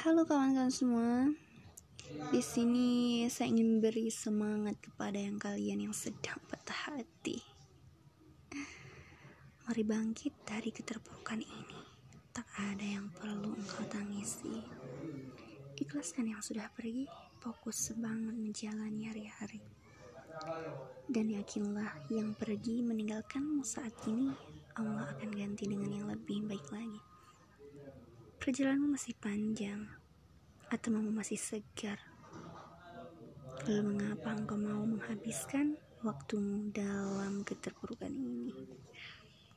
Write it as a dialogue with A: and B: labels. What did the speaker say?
A: Halo kawan-kawan semua. Di sini saya ingin beri semangat kepada yang kalian yang sedang patah hati. Mari bangkit dari keterpurukan ini. Tak ada yang perlu engkau tangisi. Ikhlaskan yang sudah pergi, fokus semangat menjalani hari-hari. Dan yakinlah yang pergi meninggalkanmu saat ini, Allah akan ganti dengan yang lebih baik. Perjalananmu masih panjang, atau masih segar. Lalu mengapa engkau mau menghabiskan waktumu dalam keterpurukan?